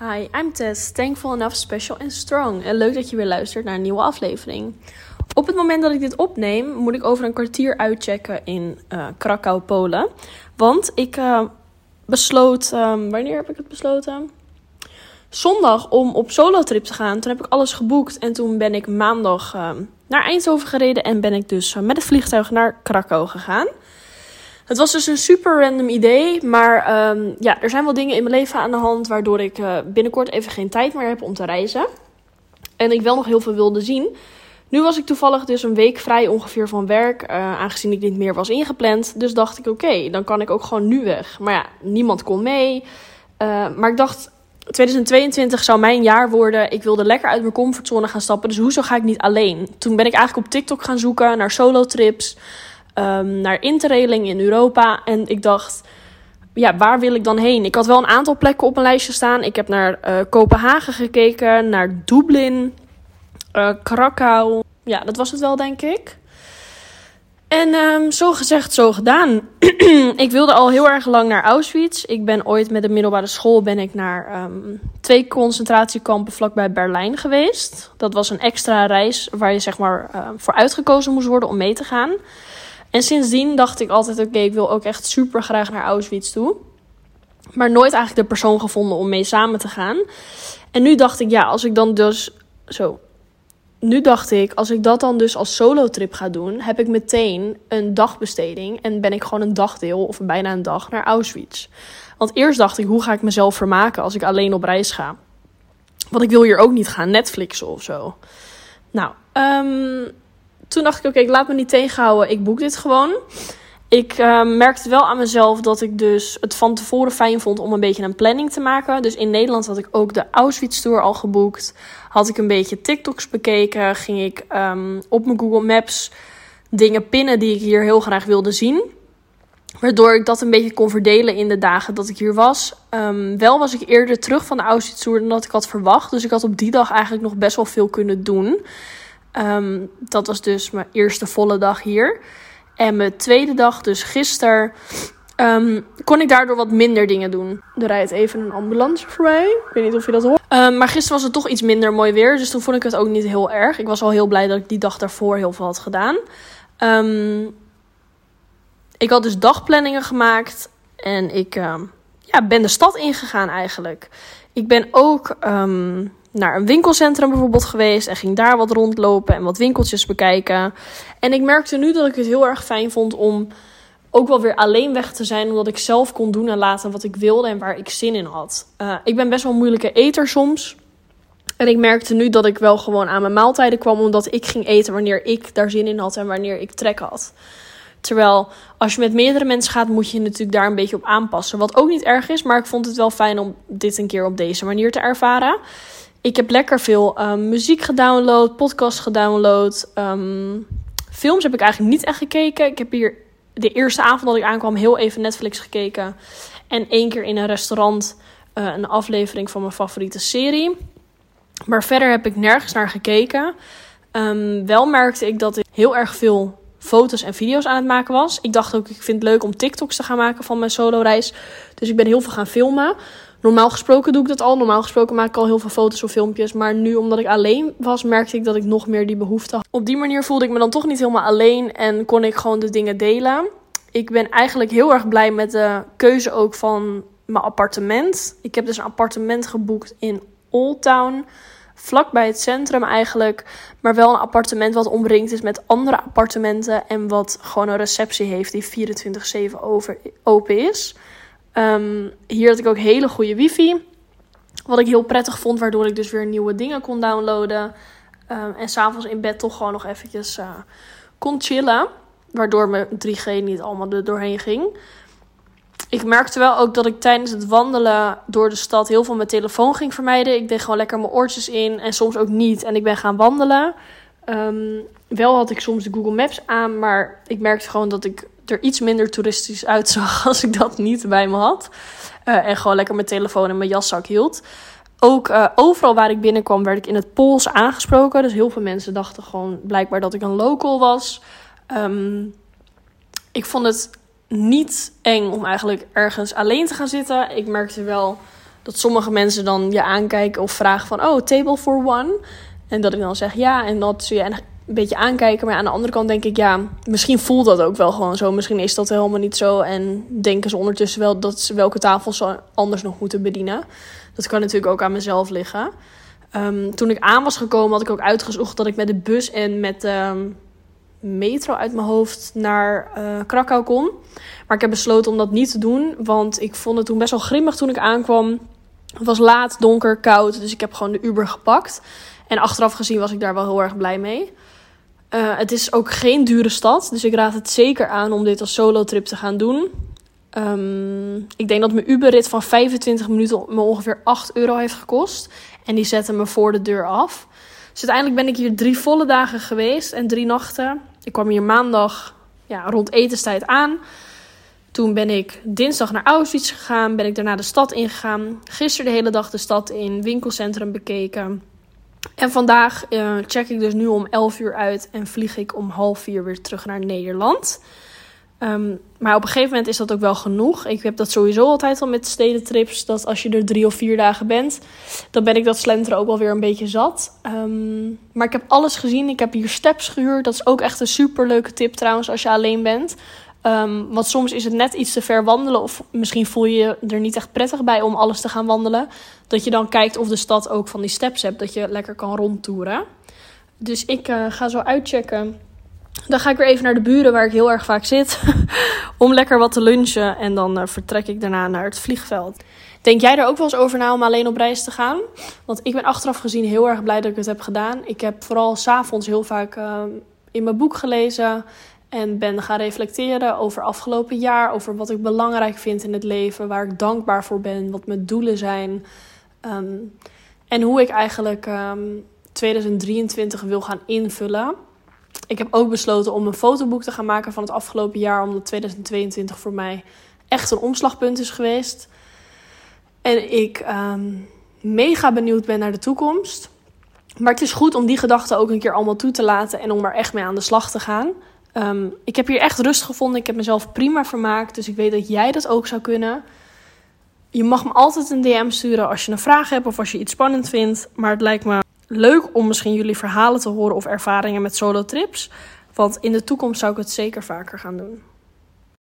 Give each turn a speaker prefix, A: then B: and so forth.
A: Hi, I'm Tess, thankful enough, special and strong. En leuk dat je weer luistert naar een nieuwe aflevering. Op het moment dat ik dit opneem, moet ik over een kwartier uitchecken in uh, Krakau, Polen. Want ik uh, besloot, um, wanneer heb ik het besloten? Zondag om op solo-trip te gaan. Toen heb ik alles geboekt en toen ben ik maandag uh, naar Eindhoven gereden en ben ik dus met het vliegtuig naar Krakau gegaan. Het was dus een super random idee. Maar um, ja, er zijn wel dingen in mijn leven aan de hand. Waardoor ik uh, binnenkort even geen tijd meer heb om te reizen. En ik wel nog heel veel wilde zien. Nu was ik toevallig dus een week vrij ongeveer van werk. Uh, aangezien ik niet meer was ingepland. Dus dacht ik, oké, dan kan ik ook gewoon nu weg. Maar ja, niemand kon mee. Uh, maar ik dacht, 2022 zou mijn jaar worden. Ik wilde lekker uit mijn comfortzone gaan stappen. Dus hoezo ga ik niet alleen? Toen ben ik eigenlijk op TikTok gaan zoeken naar solo trips um, naar interrailing in Europa. En ik dacht, ja, waar wil ik dan heen? Ik had wel een aantal plekken op mijn lijstje staan. Ik heb naar uh, Kopenhagen gekeken, naar Dublin, uh, Krakau. Ja, dat was het wel, denk ik. En um, zo gezegd, zo gedaan. ik wilde al heel erg lang naar Auschwitz. Ik ben ooit met de middelbare school ben ik naar um, twee concentratiekampen vlakbij Berlijn geweest. Dat was een extra reis waar je zeg maar uh, voor uitgekozen moest worden om mee te gaan. En sindsdien dacht ik altijd: oké, ik wil ook echt super graag naar Auschwitz toe. Maar nooit eigenlijk de persoon gevonden om mee samen te gaan. En nu dacht ik, ja, als ik dan dus. Zo. Nu dacht ik, als ik dat dan dus als solo-trip ga doen, heb ik meteen een dagbesteding. En ben ik gewoon een dagdeel, of bijna een dag, naar Auschwitz. Want eerst dacht ik, hoe ga ik mezelf vermaken als ik alleen op reis ga? Want ik wil hier ook niet gaan Netflixen of zo. Nou, um, toen dacht ik, oké, ik laat me niet tegenhouden. Ik boek dit gewoon. Ik uh, merkte wel aan mezelf dat ik dus het van tevoren fijn vond om een beetje een planning te maken. Dus in Nederland had ik ook de Auschwitz Tour al geboekt. Had ik een beetje TikToks bekeken. Ging ik um, op mijn Google Maps dingen pinnen die ik hier heel graag wilde zien. Waardoor ik dat een beetje kon verdelen in de dagen dat ik hier was. Um, wel was ik eerder terug van de Auschwitz Tour dan dat ik had verwacht. Dus ik had op die dag eigenlijk nog best wel veel kunnen doen. Um, dat was dus mijn eerste volle dag hier. En mijn tweede dag, dus gisteren, um, kon ik daardoor wat minder dingen doen. Er rijdt even een ambulance voorbij. Ik weet niet of je dat hoort. Um, maar gisteren was het toch iets minder mooi weer. Dus toen vond ik het ook niet heel erg. Ik was al heel blij dat ik die dag daarvoor heel veel had gedaan. ik had dus dagplanningen gemaakt. En ik ja, ben de stad ingegaan eigenlijk. Ik ben ook naar een winkelcentrum bijvoorbeeld geweest en ging daar wat rondlopen en wat winkeltjes bekijken. En ik merkte nu dat ik het heel erg fijn vond om ook wel weer alleen weg te zijn, omdat ik zelf kon doen en laten wat ik wilde en waar ik zin in had. Uh, ik ben best wel een moeilijke eter soms. En ik merkte nu dat ik wel gewoon aan mijn maaltijden kwam, omdat ik ging eten wanneer ik daar zin in had en wanneer ik trek had. Terwijl als je met meerdere mensen gaat, moet je natuurlijk daar een beetje op aanpassen. Wat ook niet erg is, maar ik vond het wel fijn om dit een keer op deze manier te ervaren. Ik heb lekker veel um, muziek gedownload, podcast gedownload. Um, films heb ik eigenlijk niet echt gekeken. Ik heb hier de eerste avond dat ik aankwam heel even Netflix gekeken. En één keer in een restaurant uh, een aflevering van mijn favoriete serie. Maar verder heb ik nergens naar gekeken. Um, wel merkte ik dat ik heel erg veel foto's en video's aan het maken was. Ik dacht ook, ik vind het leuk om TikToks te gaan maken van mijn solo reis. Dus ik ben heel veel gaan filmen. Normaal gesproken doe ik dat al. Normaal gesproken maak ik al heel veel foto's of filmpjes. Maar nu, omdat ik alleen was, merkte ik dat ik nog meer die behoefte had. Op die manier voelde ik me dan toch niet helemaal alleen en kon ik gewoon de dingen delen. Ik ben eigenlijk heel erg blij met de keuze ook van mijn appartement. Ik heb dus een appartement geboekt in Old Town. Vlakbij het centrum eigenlijk. Maar wel een appartement wat omringd is met andere appartementen. En wat gewoon een receptie heeft die 24-7 open is. Um, hier had ik ook hele goede wifi. Wat ik heel prettig vond, waardoor ik dus weer nieuwe dingen kon downloaden. Um, en s'avonds in bed toch gewoon nog eventjes uh, kon chillen. Waardoor mijn 3G niet allemaal er doorheen ging. Ik merkte wel ook dat ik tijdens het wandelen door de stad heel veel mijn telefoon ging vermijden. Ik deed gewoon lekker mijn oortjes in en soms ook niet. En ik ben gaan wandelen. Um, wel had ik soms de Google Maps aan, maar ik merkte gewoon dat ik er iets minder toeristisch uitzag als ik dat niet bij me had. Uh, en gewoon lekker mijn telefoon en mijn jaszak hield. Ook uh, overal waar ik binnenkwam werd ik in het Pools aangesproken. Dus heel veel mensen dachten gewoon blijkbaar dat ik een local was. Um, ik vond het niet eng om eigenlijk ergens alleen te gaan zitten. Ik merkte wel dat sommige mensen dan je aankijken of vragen van... Oh, table for one? En dat ik dan zeg ja. En dat ze je een beetje aankijken. Maar aan de andere kant denk ik, ja, misschien voelt dat ook wel gewoon zo. Misschien is dat helemaal niet zo. En denken ze ondertussen wel dat ze welke tafel ze anders nog moeten bedienen. Dat kan natuurlijk ook aan mezelf liggen. Ehm, toen ik aan was gekomen, had ik ook uitgezocht dat ik met de bus en met de metro uit mijn hoofd naar uh, Krakau kon. Maar ik heb besloten om dat niet te doen, want ik vond het toen best wel grimmig toen ik aankwam. Het was laat, donker, koud, dus ik heb gewoon de Uber gepakt. En achteraf gezien was ik daar wel heel erg blij mee. Uh, het is ook geen dure stad, dus ik raad het zeker aan om dit als solo-trip te gaan doen. Um, ik denk dat mijn Uberrit van 25 minuten me ongeveer 8 euro heeft gekost. En die zetten me voor de deur af. Dus uiteindelijk ben ik hier drie volle dagen geweest en drie nachten. Ik kwam hier maandag ja, rond etenstijd aan. Toen ben ik dinsdag naar Auschwitz gegaan. Ben ik daarna de stad ingegaan. Gisteren de hele dag de stad in, winkelcentrum bekeken. En vandaag uh, check ik dus nu om 11 uur uit en vlieg ik om half vier weer terug naar Nederland. Um, maar op een gegeven moment is dat ook wel genoeg. Ik heb dat sowieso altijd al met stedentrips. Dat als je er drie of vier dagen bent, dan ben ik dat slenteren ook wel weer een beetje zat. Um, maar ik heb alles gezien. Ik heb hier steps gehuurd. Dat is ook echt een super leuke tip trouwens als je alleen bent. Um, want soms is het net iets te ver wandelen. Of misschien voel je je er niet echt prettig bij om alles te gaan wandelen. Dat je dan kijkt of de stad ook van die steps hebt. Dat je lekker kan rondtoeren. Dus ik uh, ga zo uitchecken dan ga ik weer even naar de buren waar ik heel erg vaak zit. om lekker wat te lunchen. En dan uh, vertrek ik daarna naar het vliegveld. Denk jij er ook wel eens over na om alleen op reis te gaan? Want ik ben achteraf gezien heel erg blij dat ik het heb gedaan. Ik heb vooral s'avonds heel vaak uh, in mijn boek gelezen. En ben gaan reflecteren over afgelopen jaar. Over wat ik belangrijk vind in het leven. Waar ik dankbaar voor ben. Wat mijn doelen zijn. Um, en hoe ik eigenlijk um, ehm, 2023 wil gaan invullen. Ik heb ook besloten om een fotoboek te gaan maken van het afgelopen jaar, omdat 2022 voor mij echt een omslagpunt is geweest. En ik um, mega benieuwd ben naar de toekomst. Maar het is goed om die gedachten ook een keer allemaal toe te laten en om er echt mee aan de slag te gaan. Um, ik heb hier echt rust gevonden. Ik heb mezelf prima vermaakt. Dus ik weet dat jij dat ook zou kunnen. Je mag me altijd een DM sturen als je een vraag hebt of als je iets spannend vindt. Maar het lijkt me leuk om misschien jullie verhalen te horen of ervaringen met solo trips. Want in de toekomst zou ik het zeker vaker gaan doen.